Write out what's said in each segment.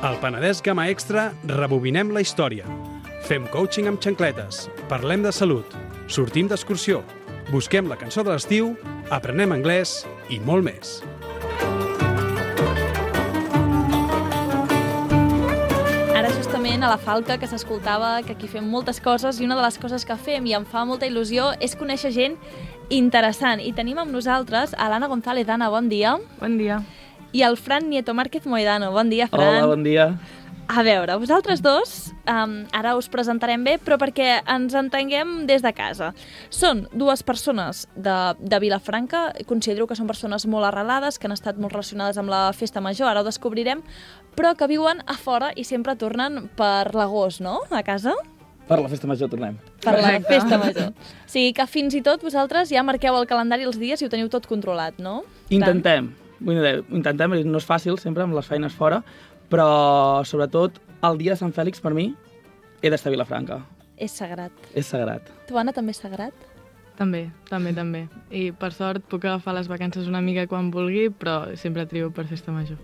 Al Penedès Gama Extra rebobinem la història. Fem coaching amb xancletes, parlem de salut, sortim d'excursió, busquem la cançó de l'estiu, aprenem anglès i molt més. Ara justament a la Falca que s'escoltava que aquí fem moltes coses i una de les coses que fem i em fa molta il·lusió és conèixer gent interessant. I tenim amb nosaltres a l'Anna González. Anna, bon dia. Bon dia. I el Fran Nieto Márquez Moedano. Bon dia, Fran. Hola, bon dia. A veure, vosaltres dos, um, ara us presentarem bé, però perquè ens entenguem des de casa. Són dues persones de, de Vilafranca, considero que són persones molt arrelades, que han estat molt relacionades amb la festa major, ara ho descobrirem, però que viuen a fora i sempre tornen per l'agost, no?, a casa? Per la festa major tornem. Per la Correcte. festa major. O sigui que fins i tot vosaltres ja marqueu el calendari els dies i ho teniu tot controlat, no? Intentem. Vull dir, intentem, no és fàcil sempre amb les feines fora, però sobretot el dia de Sant Fèlix per mi he d'estar a Vilafranca. És sagrat. És sagrat. Tu, Anna, també és sagrat? També, també, també. I per sort puc agafar les vacances una mica quan vulgui, però sempre trio per festa major.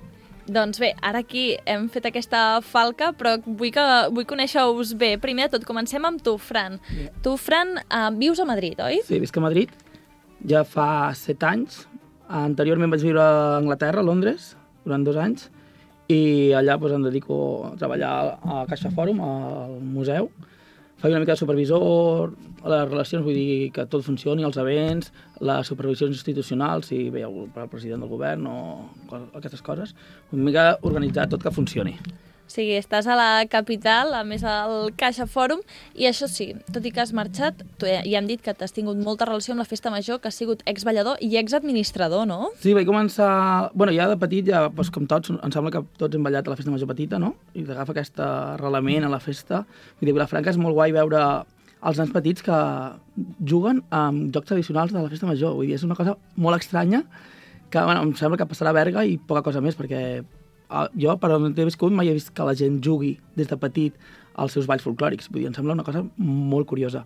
Doncs bé, ara aquí hem fet aquesta falca, però vull, que, vull conèixer-vos bé. Primer de tot, comencem amb tu, Fran. Tu, Fran, uh, vius a Madrid, oi? Sí, visc a Madrid ja fa set anys. Anteriorment vaig viure a Anglaterra, a Londres, durant dos anys, i allà doncs, em dedico a treballar a Caixa Fòrum, al museu. Faig una mica de supervisor les relacions, vull dir que tot funcioni, els events, les supervisions institucionals, si ve el, president del govern o aquestes coses. Una mica organitzar tot que funcioni. O sigui, estàs a la capital, a més al Caixa Fòrum, i això sí, tot i que has marxat, ja ja hem dit que t'has tingut molta relació amb la festa major, que has sigut exballador i exadministrador, no? Sí, vaig començar... bueno, ja de petit, ja, doncs, com tots, em sembla que tots hem ballat a la festa major petita, no? I t'agafa aquest arrelament a la festa. Vull dir, Vilafranca és molt guai veure els nens petits que juguen amb jocs tradicionals de la festa major. Vull dir, és una cosa molt estranya que bueno, em sembla que passarà a Berga i poca cosa més, perquè eh, jo, per on he viscut, mai he vist que la gent jugui des de petit als seus balls folclòrics. Vull dir, em sembla una cosa molt curiosa.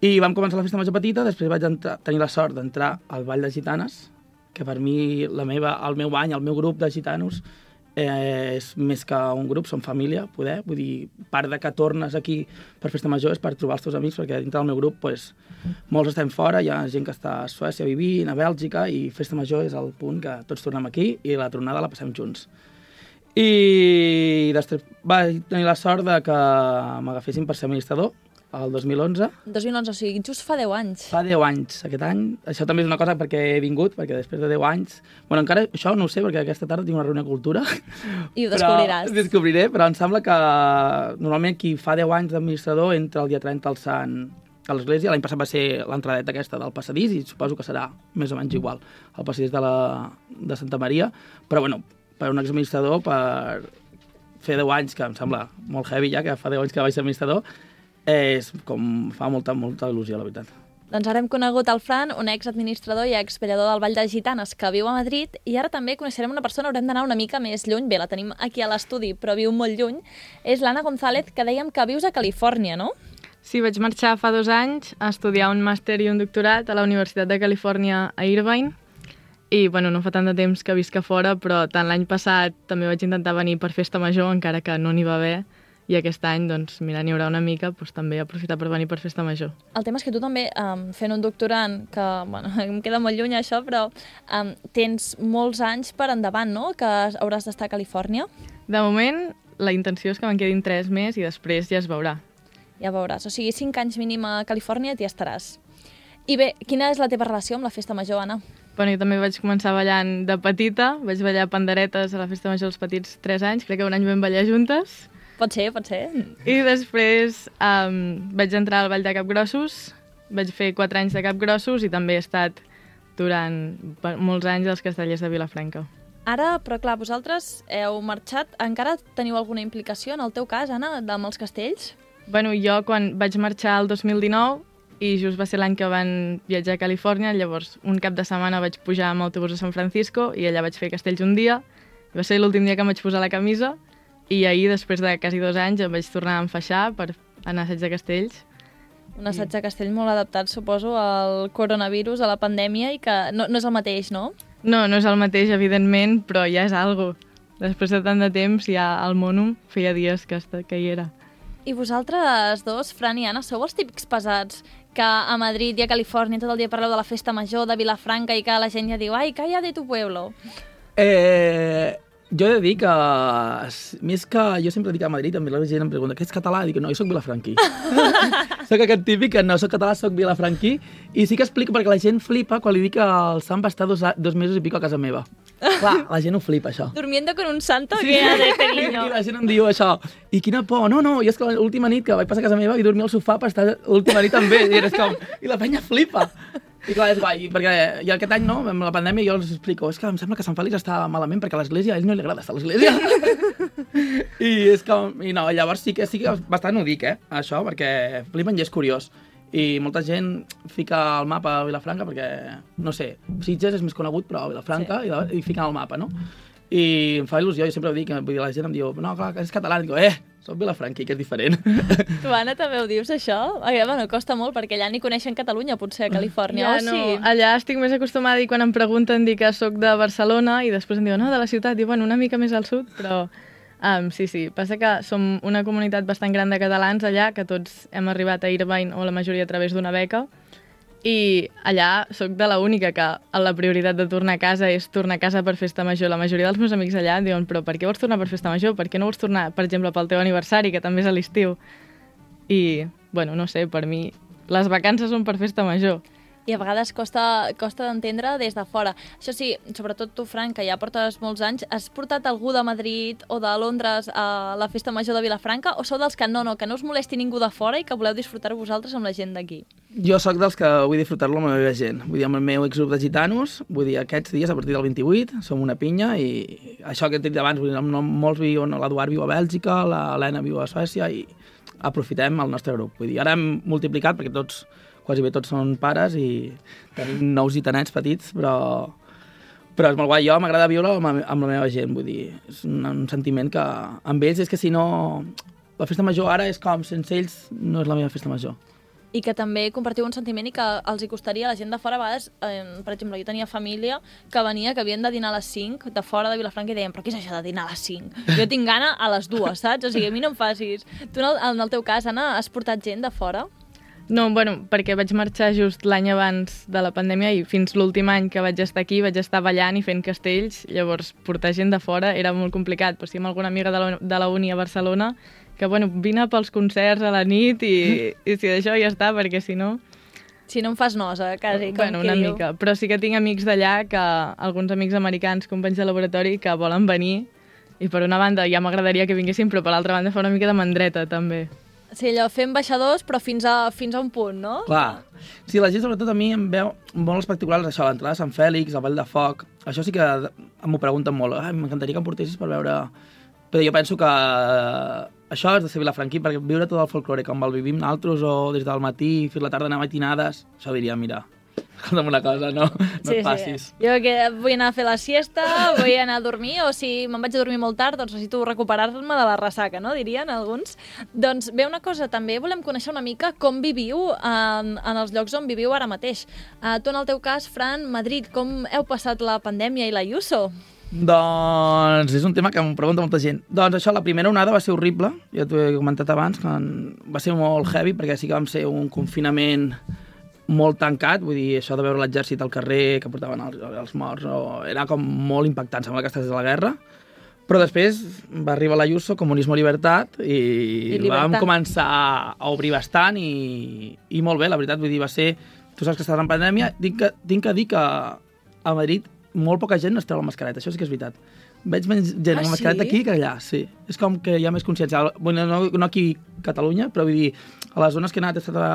I vam començar la festa major petita, després vaig entrar, tenir la sort d'entrar al Ball de Gitanes, que per mi la meva, el meu any, el meu grup de gitanos eh, és més que un grup, són família, poder. Vull dir, part de que tornes aquí per festa major és per trobar els teus amics, perquè dintre del meu grup pues, molts estem fora, hi ha gent que està a Suècia vivint, a Bèlgica, i festa major és el punt que tots tornem aquí i la tronada la passem junts. I després vaig tenir la sort de que m'agafessin per ser administrador el 2011. 2011, o sigui, just fa 10 anys. Fa 10 anys, aquest any. Això també és una cosa perquè he vingut, perquè després de 10 anys... bueno, encara això no ho sé, perquè aquesta tarda tinc una reunió de cultura. I ho descobriràs. Però, descobriré, però em sembla que normalment qui fa 10 anys d'administrador entra el dia 30 al Sant a l'església. L'any passat va ser l'entradeta aquesta del passadís i suposo que serà més o menys igual el passadís de, la, de Santa Maria. Però, bueno, per un exadministrador, per fer 10 anys, que em sembla molt heavy ja, que fa 10 anys que vaig ser administrador, és com fa molta, molta il·lusió, la veritat. Doncs ara hem conegut el Fran, un exadministrador i exballador del Vall de Gitanes que viu a Madrid i ara també coneixerem una persona, haurem d'anar una mica més lluny, bé, la tenim aquí a l'estudi, però viu molt lluny, és l'Anna González, que dèiem que vius a Califòrnia, no? Sí, vaig marxar fa dos anys a estudiar un màster i un doctorat a la Universitat de Califòrnia a Irvine i, bueno, no fa tant de temps que visc a fora, però tant l'any passat també vaig intentar venir per festa major, encara que no n'hi va haver, i aquest any, doncs, mira, n'hi haurà una mica, doncs també aprofitar per venir per festa major. El tema és que tu també, um, fent un doctorant, que bueno, em queda molt lluny això, però um, tens molts anys per endavant, no?, que hauràs d'estar a Califòrnia. De moment, la intenció és que me'n quedin tres més i després ja es veurà. Ja veuràs. O sigui, 5 anys mínim a Califòrnia t'hi estaràs. I bé, quina és la teva relació amb la festa major, Anna? Bueno, jo també vaig començar ballant de petita, vaig ballar panderetes a la festa major dels petits 3 anys, crec que un any vam ballar juntes, Pot ser, pot ser. i després um, vaig entrar al Ball de Capgrossos, vaig fer 4 anys de Capgrossos i també he estat durant molts anys als castellers de Vilafranca. Ara, però clar, vosaltres heu marxat, encara teniu alguna implicació en el teu cas, Anna, amb els castells? Bueno, jo quan vaig marxar el 2019 i just va ser l'any que van viatjar a Califòrnia, llavors un cap de setmana vaig pujar amb autobús a San Francisco i allà vaig fer castells un dia, va ser l'últim dia que em vaig posar la camisa i ahir, després de quasi dos anys, em vaig tornar a enfaixar per anar a assaig de castells. Un assaig de castell molt adaptat, suposo, al coronavirus, a la pandèmia, i que no, no és el mateix, no? No, no és el mateix, evidentment, però ja és algo. Després de tant de temps, ja al Monum feia dies que, que hi era. I vosaltres dos, Fran i Anna, sou els típics pesats que a Madrid i a Califòrnia tot el dia parleu de la festa major de Vilafranca i que la gent ja diu ai, calla de tu pueblo. Eh, jo he de dir que, més que jo sempre dic a Madrid, també la gent em pregunta, què ets català? I dic, no, jo soc vilafranquí. soc aquest típic que no soc català, soc vilafranquí. I sí que explico perquè la gent flipa quan li dic que el Sant va estar dos, dos mesos i pico a casa meva. Clar, la gent ho flipa, això. Durmiendo con un santo sí. que ha de cariño. I la gent em diu això. I quina por. No, no, jo és que l'última nit que vaig passar a casa meva i dormir al sofà per estar l'última nit amb ell. I, és com... I la penya flipa. I clar, és guai, perquè i aquest any, no, amb la pandèmia, jo els explico, és que em sembla que Sant Fèlix està malament perquè a l'església, a ell no li agrada estar a l'església. I és com... I no, llavors sí que, sí que bastant ho dic, eh, això, perquè flipen i és curiós. I molta gent fica el mapa a Vilafranca perquè, no sé, Sitges és més conegut, però a Vilafranca, sí. i, la- i fiquen el mapa, no? I em fa il·lusió, jo sempre ho dic, vull dir, la gent em diu, no, clar, que és català, dic, eh, soc vilafranquí, que és diferent. Tu, Anna, també ho dius, això? Eh, bueno, costa molt, perquè allà ni coneixen Catalunya, potser, a Califòrnia. Ja, o no, sí? allà estic més acostumada i quan em pregunten dir que sóc de Barcelona i després em diuen, no, de la ciutat, diu, bueno, una mica més al sud, però um, sí, sí, passa que som una comunitat bastant gran de catalans allà, que tots hem arribat a Irvine, o la majoria a través d'una beca, i allà sóc de la única que la prioritat de tornar a casa és tornar a casa per festa major. La majoria dels meus amics allà diuen, però per què vols tornar per festa major? Per què no vols tornar, per exemple, pel teu aniversari, que també és a l'estiu? I, bueno, no sé, per mi les vacances són per festa major. I a vegades costa, costa d'entendre des de fora. Això sí, sobretot tu, Frank, que ja portes molts anys, has portat algú de Madrid o de Londres a la festa major de Vilafranca o sou dels que no, no, que no us molesti ningú de fora i que voleu disfrutar vosaltres amb la gent d'aquí? Jo sóc dels que vull disfrutar-lo amb la meva gent. Vull dir, amb el meu exgrup de gitanos, vull dir, aquests dies, a partir del 28, som una pinya i això que he dit abans, vull dir, amb molts viuen, l'Eduard viu a Bèlgica, l'Helena viu a Suècia i aprofitem el nostre grup. Vull dir, ara hem multiplicat perquè tots, quasi bé tots són pares i tenim nous gitanets petits, però però és molt guai. Jo m'agrada viure amb, amb la meva gent, vull dir, és un, un sentiment que amb ells és que si no... La festa major ara és com, sense ells no és la meva festa major. I que també compartiu un sentiment i que els hi costaria a la gent de fora, a vegades, eh, per exemple, jo tenia família que venia, que havien de dinar a les 5 de fora de Vilafranca i deien, però què és això de dinar a les 5? Jo tinc gana a les 2, saps? O sigui, a mi no em facis. Tu, en el, en el teu cas, Anna, has portat gent de fora? No, bueno, perquè vaig marxar just l'any abans de la pandèmia i fins l'últim any que vaig estar aquí vaig estar ballant i fent castells, llavors portar gent de fora era molt complicat, però si amb alguna amiga de la, de la uni a Barcelona que, bueno, vine pels concerts a la nit i, i si d'això ja està, perquè si no... Si no em fas nosa, quasi, com bueno, una diu. mica. Però sí que tinc amics d'allà, que alguns amics americans, companys de laboratori, que volen venir i per una banda ja m'agradaria que vinguessin, però per l'altra banda fa una mica de mandreta, també. Sí, allò, fer ambaixadors, però fins a, fins a un punt, no? Clar. Sí, la gent, sobretot a mi, em veu molt els particulars, això, l'entrada de Sant Fèlix, el Vall de Foc, això sí que m'ho pregunten molt. Ai, m'encantaria que em portessis per veure... Però jo penso que això és de ser vilafranquí, perquè viure tot el folklore com el vivim nosaltres, o des del matí fins la tarda anar matinades, això diria, mira, escolta'm una cosa, no, no et passis. Sí. Jo que vull anar a fer la siesta, vull anar a dormir, o si me'n vaig a dormir molt tard, doncs necessito recuperar-me de la ressaca, no? Dirien alguns. Doncs bé, una cosa, també volem conèixer una mica com viviu en, en els llocs on viviu ara mateix. Uh, tu, en el teu cas, Fran, Madrid, com heu passat la pandèmia i la Iuso? Doncs és un tema que em pregunta molta gent. Doncs això, la primera onada va ser horrible, ja t'ho he comentat abans, que va ser molt heavy perquè sí que vam ser un confinament molt tancat, vull dir, això de veure l'exèrcit al carrer, que portaven els, els morts, no, era com molt impactant, sembla que estàs de la guerra, però després va arribar la Ayuso, comunisme i llibertat, i, I llibertat. vam començar a obrir bastant i, i molt bé, la veritat, vull dir, va ser... Tu saps que estàs en pandèmia, tinc que, tinc que dir que a Madrid molt poca gent es treu la mascareta, això sí que és veritat. Veig menys gent Ah, amb mascareta sí? aquí que allà, sí. És com que hi ha més consciència. Bueno, no, no aquí a Catalunya, però vull dir, a les zones que he anat he estat a,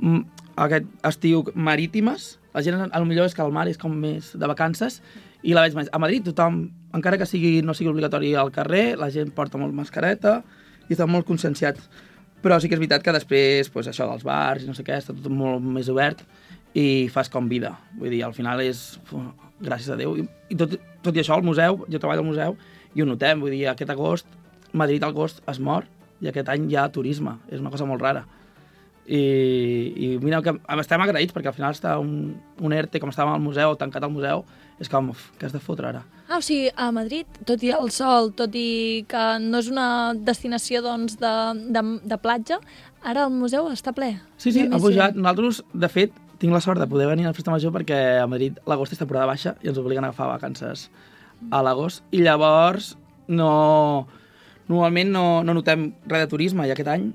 mm, aquest estiu marítimes, la gent a lo millor és que el mar és com més de vacances i la veig més. A Madrid tothom, encara que sigui, no sigui obligatori al carrer, la gent porta molt mascareta i estan molt conscienciats. Però sí que és veritat que després, pues, això dels bars i no sé què, està tot molt més obert i fas com vida. Vull dir, al final és... gràcies a Déu. I, i tot, tot i això, al museu, jo treballo al museu i ho notem. Vull dir, aquest agost, Madrid al agost es mor i aquest any hi ha turisme. És una cosa molt rara. I, i mira, que estem agraïts perquè al final està un, un ERTE, com estàvem al museu, tancat al museu, és com, uf, què has de fotre ara? Ah, o sigui, a Madrid, tot i el sol, tot i que no és una destinació doncs, de, de, de platja, ara el museu està ple. Sí, sí, ha pujat. Nosaltres, de fet, tinc la sort de poder venir a la festa major perquè a Madrid l'agost és temporada baixa i ens obliguen a agafar vacances a l'agost. I llavors, no... Normalment no, no notem res de turisme i aquest any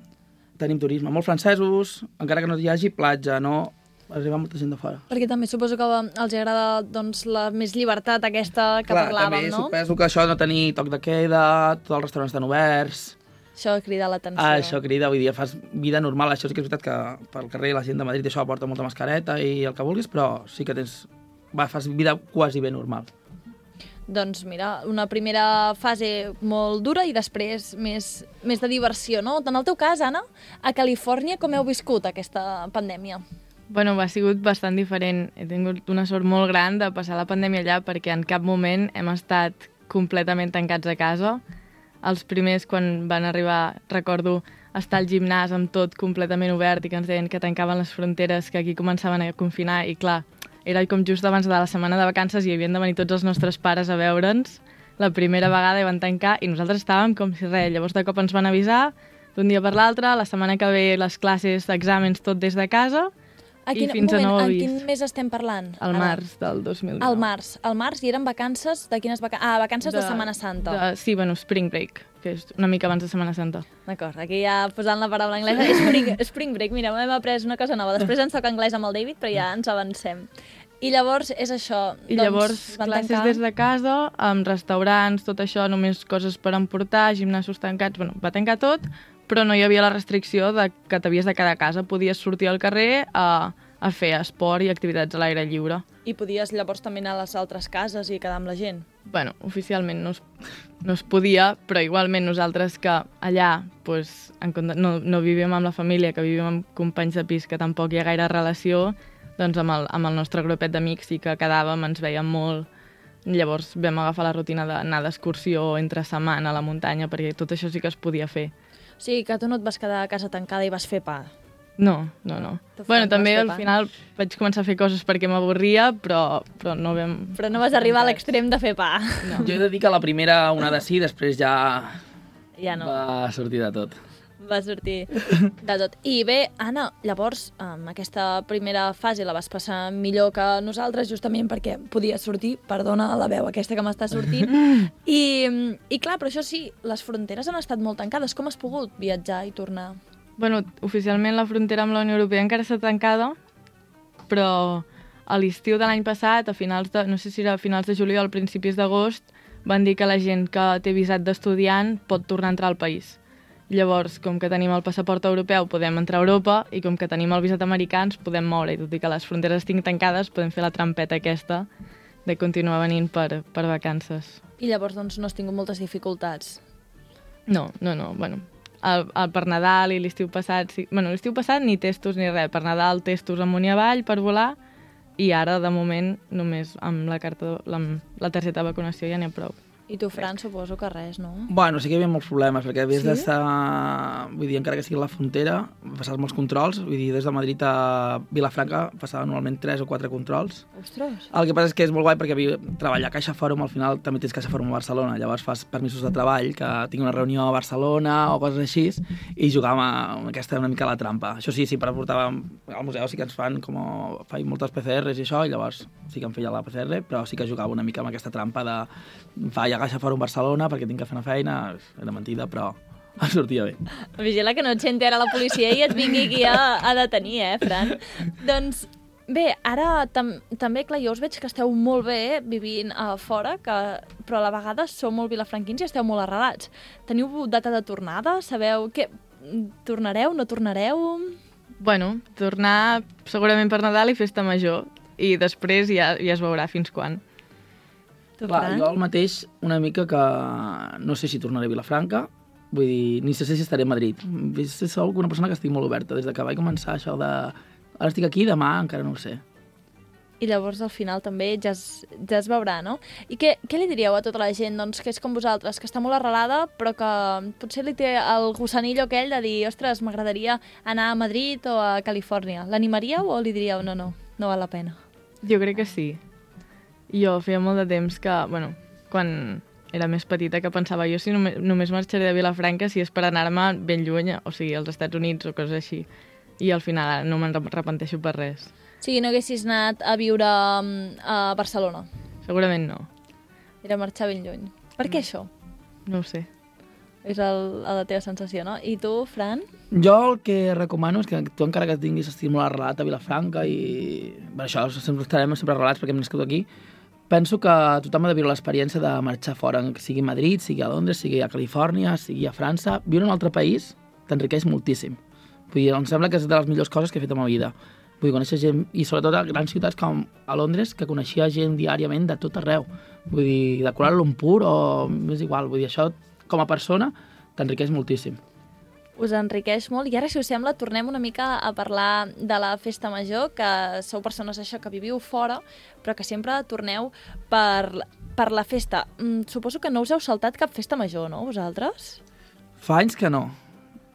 tenim turisme. Molts francesos, encara que no hi hagi platja, no... Arriba molta gent de fora. Perquè també suposo que els agrada doncs, la més llibertat aquesta que Clar, parlàvem, també no? suposo que això de tenir toc de queda, tots els restaurants estan oberts, Això crida l'atenció. Ah, això crida, vull dir, fas vida normal. Això sí que és veritat que pel carrer la gent de Madrid això porta molta mascareta i el que vulguis, però sí que tens... Va, fas vida quasi bé normal. Doncs mira, una primera fase molt dura i després més, més de diversió, no? En el teu cas, Anna, a Califòrnia com heu viscut aquesta pandèmia? Bueno, ha sigut bastant diferent. He tingut una sort molt gran de passar la pandèmia allà perquè en cap moment hem estat completament tancats a casa. Els primers, quan van arribar, recordo estar al gimnàs amb tot completament obert i que ens deien que tancaven les fronteres, que aquí començaven a confinar i clar, era com just abans de la setmana de vacances i havien de venir tots els nostres pares a veure'ns la primera vegada i van tancar i nosaltres estàvem com si res. Llavors de cop ens van avisar d'un dia per l'altre, la setmana que ve les classes d'exàmens tot des de casa A I quin, fins a moment, nou en avís. quin mes estem parlant? al març del 2019. Al març. Al març i eren vacances de quines vacances? Ah, vacances de, de Setmana Santa. De, sí, bueno, Spring Break, que és una mica abans de Setmana Santa. D'acord, aquí ja posant la paraula anglesa. Spring, spring break, mira, hem après una cosa nova. Després ens toca anglès amb el David, però ja ens avancem. I llavors és això. I doncs, llavors classes tancar... des de casa, amb restaurants, tot això, només coses per emportar, gimnasos tancats, bueno, va tancar tot, però no hi havia la restricció de que t'havies de quedar a casa, podies sortir al carrer a, a fer esport i activitats a l'aire lliure. I podies llavors també anar a les altres cases i quedar amb la gent. bueno, oficialment no es, no es podia, però igualment nosaltres que allà pues, en, no, no vivíem amb la família, que vivíem amb companys de pis que tampoc hi ha gaire relació, doncs amb el, amb el nostre grupet d'amics sí que quedàvem, ens veiem molt. Llavors vam agafar la rutina d'anar d'excursió entre setmana a la muntanya, perquè tot això sí que es podia fer. O sigui, que tu no et vas quedar a casa tancada i vas fer pa. No, no, no. Bueno, també al pa? final vaig començar a fer coses perquè m'avorria, però, però no vam... Però no vas arribar a l'extrem de fer pa. No. Jo he de dir que la primera una de sí, després ja Ja no. va sortir de tot. Va sortir de tot. I bé, Anna, llavors, amb aquesta primera fase la vas passar millor que nosaltres, justament perquè podies sortir, perdona la veu aquesta que m'està sortint, i, i clar, però això sí, les fronteres han estat molt tancades. Com has pogut viatjar i tornar? Bueno, oficialment la frontera amb la Unió Europea encara està tancada, però a l'estiu de l'any passat, a finals de, no sé si era a finals de juliol, principis d'agost, van dir que la gent que té visat d'estudiant pot tornar a entrar al país. Llavors, com que tenim el passaport europeu, podem entrar a Europa, i com que tenim el visat americà, ens podem moure. I tot i que les fronteres estiguin tancades, podem fer la trampeta aquesta de continuar venint per, per vacances. I llavors, doncs, no has tingut moltes dificultats. No, no, no, bueno, el, el per Nadal i l'estiu passat, sí, bueno, l'estiu passat ni testos ni res, per Nadal testos amunt i avall per volar i ara, de moment, només amb la, carta, la, la targeta de vacunació ja n'hi ha prou. I tu, Fran, suposo que res, no? Bueno, sí que hi havia molts problemes, perquè havies Sí? d'estar... Vull dir, encara que sigui la frontera, passaves molts controls. Vull dir, des de Madrid a Vilafranca passaven normalment 3 o 4 controls. Ostres! El que passa és que és molt guai perquè treballar a Caixa Fòrum al final també tens Caixa Fòrum a Barcelona. Llavors fas permisos de treball, que tinc una reunió a Barcelona o coses així, i jugàvem a aquesta una mica a la trampa. Això sí, sí, per portàvem al museu sí que ens fan com faig moltes PCRs i això, i llavors sí que em feia la PCR, però sí que jugava una mica amb aquesta trampa de faig a Caixa Fòrum Barcelona perquè tinc que fer una feina, era mentida, però em sortia bé. Vigila que no et senti ara la policia i et vingui aquí a, a detenir, eh, Fran? doncs, bé, ara tam també, clar, jo us veig que esteu molt bé vivint a fora, que, però a la vegada sou molt vilafranquins i esteu molt arrelats. Teniu data de tornada? Sabeu que tornareu, no tornareu? Bueno, tornar segurament per Nadal i festa major, i després ja, ja es veurà fins quan. Tu, Clar, jo el mateix una mica que no sé si tornaré a Vilafranca, vull dir, ni sé si estaré a Madrid. Sóc una persona que estic molt oberta des de que vaig començar això de... Ara estic aquí, demà encara no ho sé. i llavors al final també ja es, ja es veurà, no? I què, què li diríeu a tota la gent doncs, que és com vosaltres, que està molt arrelada, però que potser li té el gossanillo aquell de dir, ostres, m'agradaria anar a Madrid o a Califòrnia. L'animaríeu o li diríeu, no, no, no val la pena? Jo crec que sí. Jo feia molt de temps que, bueno, quan era més petita que pensava jo si només, només marxaré de Vilafranca si és per anar-me ben lluny, o sigui, als Estats Units o coses així. I al final no me'n repenteixo per res. O sigui, no haguessis anat a viure mm, a Barcelona. Segurament no. Era marxar ben lluny. Per què això? No ho sé. És el, la teva sensació, no? I tu, Fran? Jo el que recomano és que tu encara que tinguis estil molt arrelat a Vilafranca i... Per això sempre estarem sempre arrelats perquè hem nascut aquí, penso que tothom ha de viure l'experiència de marxar fora, sigui a Madrid, sigui a Londres, sigui a Califòrnia, sigui a França. Viure en un altre país t'enriqueix moltíssim. Vull dir, em sembla que és de les millors coses que he fet a la meva vida. Vull dir, conèixer gent, i sobretot a grans ciutats com a Londres, que coneixia gent diàriament de tot arreu. Vull dir, de Kuala Lumpur o... és igual, vull dir, això com a persona t'enriqueix moltíssim. Us enriqueix molt. I ara, si us sembla, tornem una mica a parlar de la festa major, que sou persones això que viviu fora, però que sempre torneu per, per la festa. Mm, suposo que no us heu saltat cap festa major, no, vosaltres? Fa anys que no,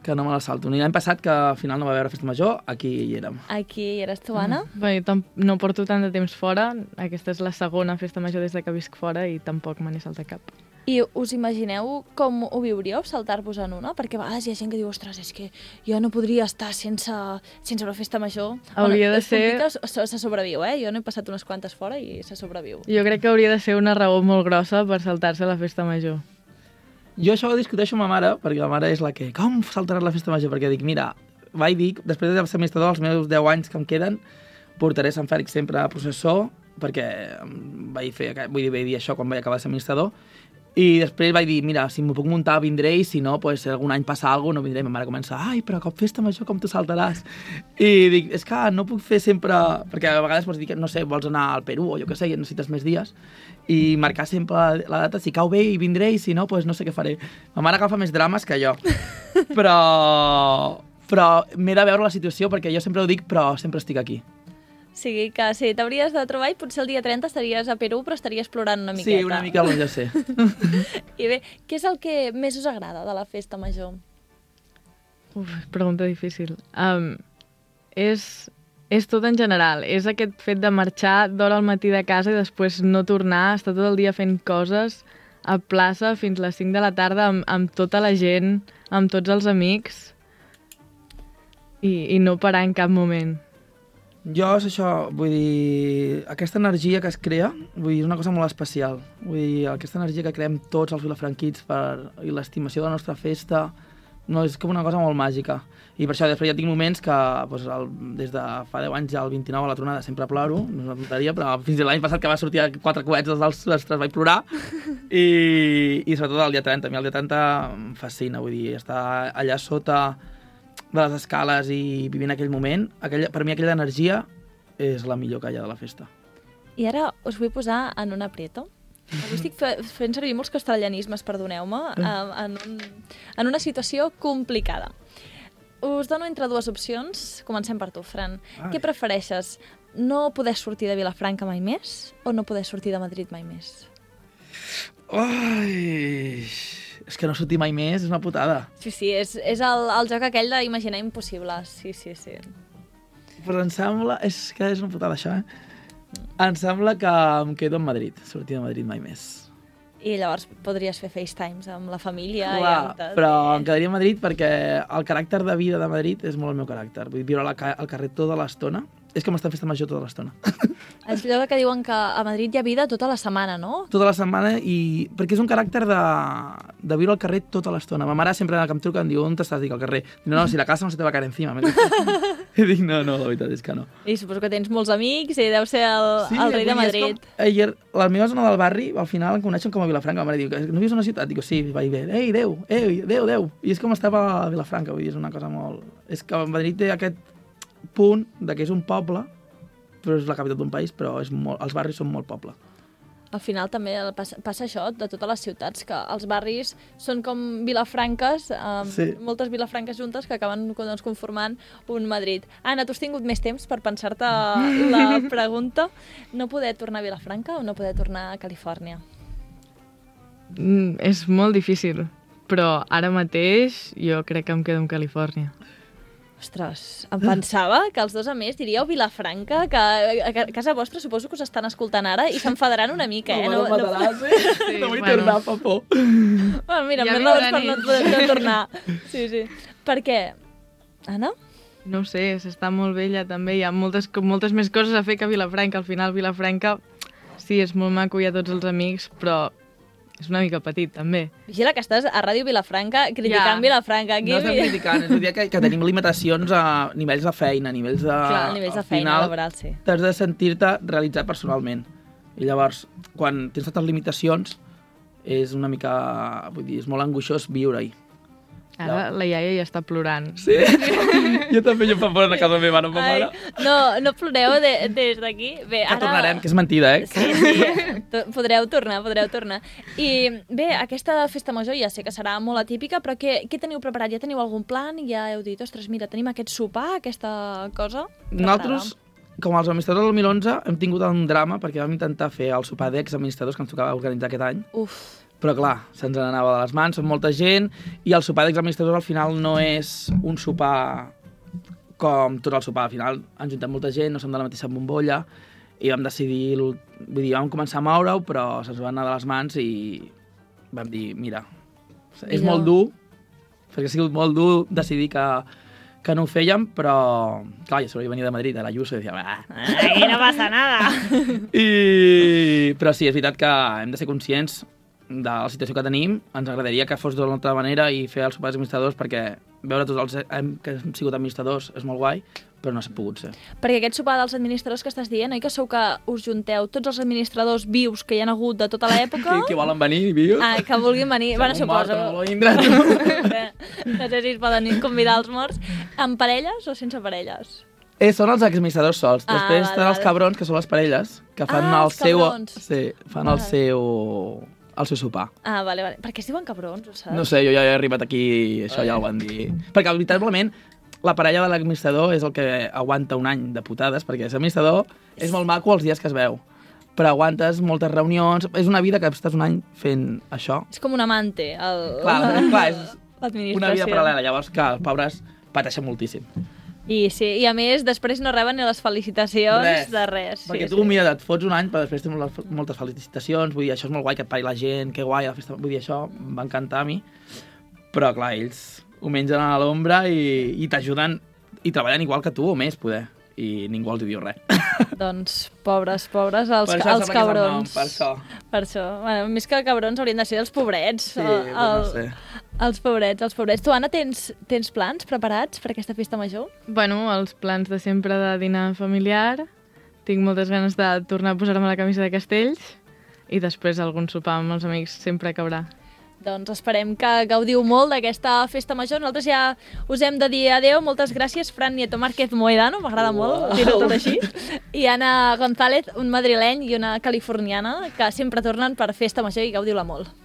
que no me la salto. Ni l'any passat, que al final no va haver festa major, aquí hi érem. Aquí hi eres tu, Anna? Bé, jo tam- no porto tant de temps fora. Aquesta és la segona festa major des de que visc fora i tampoc me n'he saltat cap. I us imagineu com ho viuríeu, saltar-vos en una? Perquè a vegades hi ha gent que diu, ostres, és que jo no podria estar sense, sense una festa major. Hauria de ser- se, se sobreviu, eh? Jo n'he passat unes quantes fora i se sobreviu. Jo crec que hauria de ser una raó molt grossa per saltar-se la festa major. Jo això ho discuteixo amb ma mare, perquè la mare és la que, com saltaràs la festa major? Perquè dic, mira, vaig dir, després de ser administrador, els meus 10 anys que em queden, portaré Sant Fèlix sempre a processó, perquè em vaig fer, vull dir, vaig dir això quan vaig acabar de ser administrador, i després vaig dir, mira, si m'ho puc muntar vindré i si no, pues, si algun any passa alguna cosa, no vindré. I ma mare comença, ai, però cop festa major, com tu saltaràs? I dic, és que no puc fer sempre... Perquè a vegades pots dir que, no sé, vols anar al Perú o jo què sé, i necessites més dies, i marcar sempre la data, si cau bé i vindré, i si no, pues no sé què faré. Ma mare agafa més drames que jo. Però, però m'he de veure la situació, perquè jo sempre ho dic, però sempre estic aquí. O sigui que sí, t'hauries de trobar i potser el dia 30 estaries a Perú, però estaries plorant una miqueta. Sí, una mica el ja sé. I bé, què és el que més us agrada de la festa major? Uf, pregunta difícil. Um, és, és tot en general. És aquest fet de marxar d'hora al matí de casa i després no tornar, estar tot el dia fent coses a plaça fins les 5 de la tarda amb, amb tota la gent, amb tots els amics i, i no parar en cap moment. Jo és això, vull dir, aquesta energia que es crea, vull dir, és una cosa molt especial. Vull dir, aquesta energia que creem tots els vilafranquits per, i l'estimació de la nostra festa, no, és com una cosa molt màgica. I per això després ja tinc moments que doncs, el, des de fa 10 anys al 29 a la tronada sempre ploro, no és una tonteria, però fins i l'any passat que va sortir a quatre coets dels dels ostres vaig plorar i, i sobretot el dia 30. A mi el dia 30 em fascina, vull dir, estar allà sota de les escales i vivint aquell moment, aquella, per mi aquella energia és la millor que hi ha de la festa. I ara us vull posar en un aprieto. Avui estic fe fent servir molts castellanismes, perdoneu-me, eh, en, un, en una situació complicada. Us dono entre dues opcions. Comencem per tu, Fran. Ai. Què prefereixes? No poder sortir de Vilafranca mai més o no poder sortir de Madrid mai més? Ai, és que no sortir mai més és una putada. Sí, sí, és, és el, el joc aquell d'imaginar impossibles. Sí, sí, sí. Però em sembla... És que és una putada, això, eh? Em sembla que em quedo en Madrid, sortir de Madrid mai més. I llavors podries fer FaceTimes amb la família i Clar, amb tot. però em quedaria a Madrid perquè el caràcter de vida de Madrid és molt el meu caràcter. Vull viure a la al carrer tota l'estona. És com estar festa major tota l'estona. És allò que diuen que a Madrid hi ha vida tota la setmana, no? tota la setmana i... Perquè és un caràcter de, de viure al carrer tota l'estona. Ma mare sempre que em truca em diu on estàs? Dic, al carrer. Dic, no, no, si la casa no se te va caer encima. I dic, no, no, la veritat és que no. I suposo que tens molts amics i deu ser el, el rei de Madrid. Com, ayer, la meva zona del barri, al final em coneixen com a Vilafranca. La mare diu, no vius a una ciutat? Dic, sí, vaig bé. Ei, Déu, ei, Déu, Déu. I és com estava a Vilafranca, vull dir, és una cosa molt... És que Madrid té aquest punt de que és un poble, però és la capital d'un país, però és molt, els barris són molt poble. al final també passa, passa això de totes les ciutats, que els barris són com vilafranques, eh, Sí. moltes vilafranques juntes que acaben doncs, conformant un Madrid. Anna, tu has tingut més temps per pensar-te la pregunta. No poder tornar a Vilafranca o no poder tornar a Califòrnia? Mm, és molt difícil, però ara mateix jo crec que em quedo amb Califòrnia. Ostres, em pensava que els dos a més diríeu Vilafranca, que a ca- a casa vostra suposo que us estan escoltant ara i s'enfadaran una mica, eh? No, no, no, Sí, no vull bueno. tornar, fa por. Bueno, mira, Ja més raons per no, no tornar. Sí, sí. Per què? Anna? No ho sé, s'està molt vella també, hi ha moltes, moltes més coses a fer que Vilafranca. Al final Vilafranca sí, és molt maco, hi ha tots els amics, però és una mica petit també. Vigila que estàs a Ràdio Vilafranca criticant Ja. Vilafranca. Aquí, No estem criticant, és a dir que, que tenim limitacions a nivells de feina, a nivells de... Clar, nivells de feina final, laboral, sí. T'has de sentir-te realitzat personalment. I llavors, quan tens tantes limitacions, és una mica... Vull dir, és molt angoixós viure-hi. Ara la iaia ja està plorant. Sí? jo també, jo fa por a casa meva, no Ai, mare. no, no ploreu de, des d'aquí. Bé, Que ara... tornarem, que és mentida, eh? Sí, sí, podreu tornar, podreu tornar. I bé, aquesta festa major ja sé que serà molt atípica, però què, què teniu preparat? Ja teniu algun plan? Ja heu dit, ostres, mira, tenim aquest sopar, aquesta cosa? Nosaltres, com els administradors del 2011, hem tingut un drama perquè vam intentar fer el sopar d'ex-administradors que ens tocava organitzar aquest any, Uf, però clar, se'ns n'anava de les mans, som molta gent, i el sopar d'exadministradors al final no és un sopar com tot el sopar. Al final ens juntem molta gent, no som de la mateixa bombolla, i vam decidir, vull dir, vam començar a moure-ho, però se'ns va anar de les mans i vam dir, mira, és Millor. molt dur, perquè ha sigut molt dur decidir que, que no ho fèiem, però, clar, jo sobre venia de Madrid, a la Ayuso, i decía, ah, aquí no passa nada. i... Però sí, és veritat que hem de ser conscients de la situació que tenim. Ens agradaria que fos d'una altra manera i fer els sopars administradors perquè veure tots els hem, que hem sigut administradors és molt guai, però no s'ha pogut ser. Perquè aquest sopar dels administradors que estàs dient, oi que sou que us junteu tots els administradors vius que hi han hagut de tota l'època? Que, que volen venir, vius? Ah, que vulguin venir. Bueno, Segon mort, suposo. no vindre, no sé si es poden convidar els morts. Amb parelles o sense parelles? Eh, són els administradors sols. Ah, Després val, estan els val. cabrons, que són les parelles, que fan Ah, el seu... cabrons. Sí, fan Val. el seu el seu sopar. Ah, vale, vale. Per què es diuen cabrons, ho saps? No sé, jo ja he arribat aquí, això ja ho van dir. Perquè, veritablement, la parella de l'administrador és el que aguanta un any de putades, perquè ser administrador és molt maco els dies que es veu, però aguantes moltes reunions, és una vida que estàs un any fent això. És com un amante, el... Clar, clar és una vida paral·lela, llavors, clar, els pobres pateixen moltíssim. I sí, i a més, després no reben ni les felicitacions de res. Perquè sí, tu, sí. mira, et fots un any, però després tens moltes, felicitacions, vull dir, això és molt guai, que et pari la gent, que guai, la festa, vull dir, això em va encantar a mi, però clar, ells ho mengen a l'ombra i, i t'ajuden, i treballen igual que tu, o més, poder, i ningú els diu res. Doncs, pobres, pobres, els, Per els és el nom, cabrons. per això. Per això. Bueno, més que cabrons haurien de ser els pobrets. Sí, el, però no sé. Els pobrets, els pobrets. Tu, Anna, tens, tens plans preparats per aquesta festa major? Bueno, els plans de sempre de dinar familiar. Tinc moltes ganes de tornar a posar-me la camisa de castells i després algun sopar amb els amics sempre cabrà. Doncs esperem que gaudiu molt d'aquesta festa major. Nosaltres ja us hem de dir adeu. Moltes gràcies, Fran Nieto Márquez Moedano, m'agrada molt dir-ho tot així. I Anna González, un madrileny i una californiana que sempre tornen per festa major i gaudiu-la molt.